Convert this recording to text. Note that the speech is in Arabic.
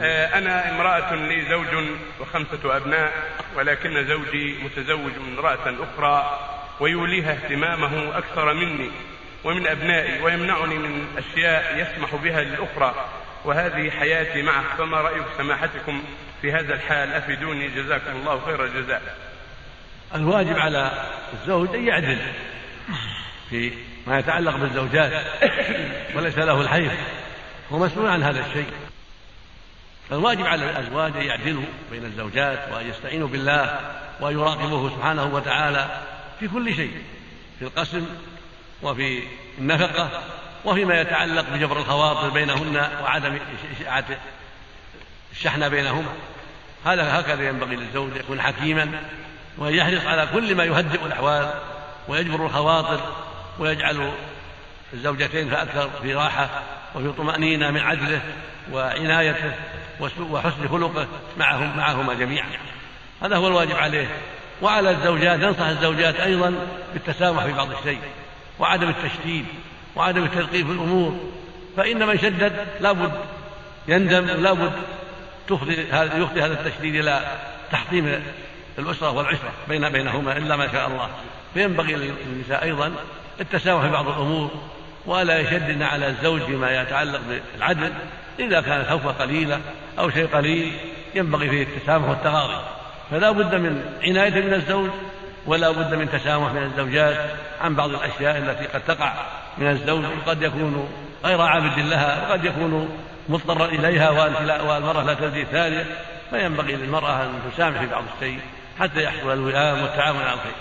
آه، أنا امرأة لي زوج وخمسة أبناء ولكن زوجي متزوج من امرأة أخرى ويوليها اهتمامه أكثر مني ومن أبنائي ويمنعني من أشياء يسمح بها للأخرى. وهذه حياتي معه فما رأي سماحتكم في هذا الحال أفيدوني جزاكم الله خير الجزاء. الواجب على الزوج أن يعدل في ما يتعلق بالزوجات وليس له الحيف هو مسؤول عن هذا الشيء. فالواجب على الأزواج أن يعدلوا بين الزوجات وأن يستعينوا بالله وأن يراقبوه سبحانه وتعالى في كل شيء في القسم وفي النفقة وفيما يتعلق بجبر الخواطر بينهن وعدم إشاعة الشحنة بينهما. هذا هكذا ينبغي للزوج يكون حكيما وأن يحرص على كل ما يهدئ الأحوال ويجبر الخواطر ويجعل الزوجتين فأكثر في راحة وفي طمأنينة من عدله وعنايته. وحسن خلقه معهم معهما جميعا. هذا هو الواجب عليه. وعلى الزوجات ينصح الزوجات أيضا بالتسامح في بعض الشيء وعدم التشديد وعدم التلقيف في الأمور. فإن من شدد لابد يندم لابد تفضي يفضي هذا التشديد إلى تحطيم الأسرة والعشرة بين بينهما إلا ما شاء الله. فينبغي للنساء أيضا التسامح في بعض الأمور ولا يشددن على الزوج فيما يتعلق بالعدل إذا كانت خوفة قليلة أو شيء قليل ينبغي فيه التسامح والتغاضي. فلا بد من عناية من الزوج ولا بد من تسامح من الزوجات عن بعض الأشياء التي قد تقع من الزوج وقد يكون غير عابد لها وقد يكون مضطرا إليها والمرأة لا تزيد ثانية. فينبغي للمرأة أن تسامح في بعض الشيء حتى يحصل الوئام والتعاون على الخير.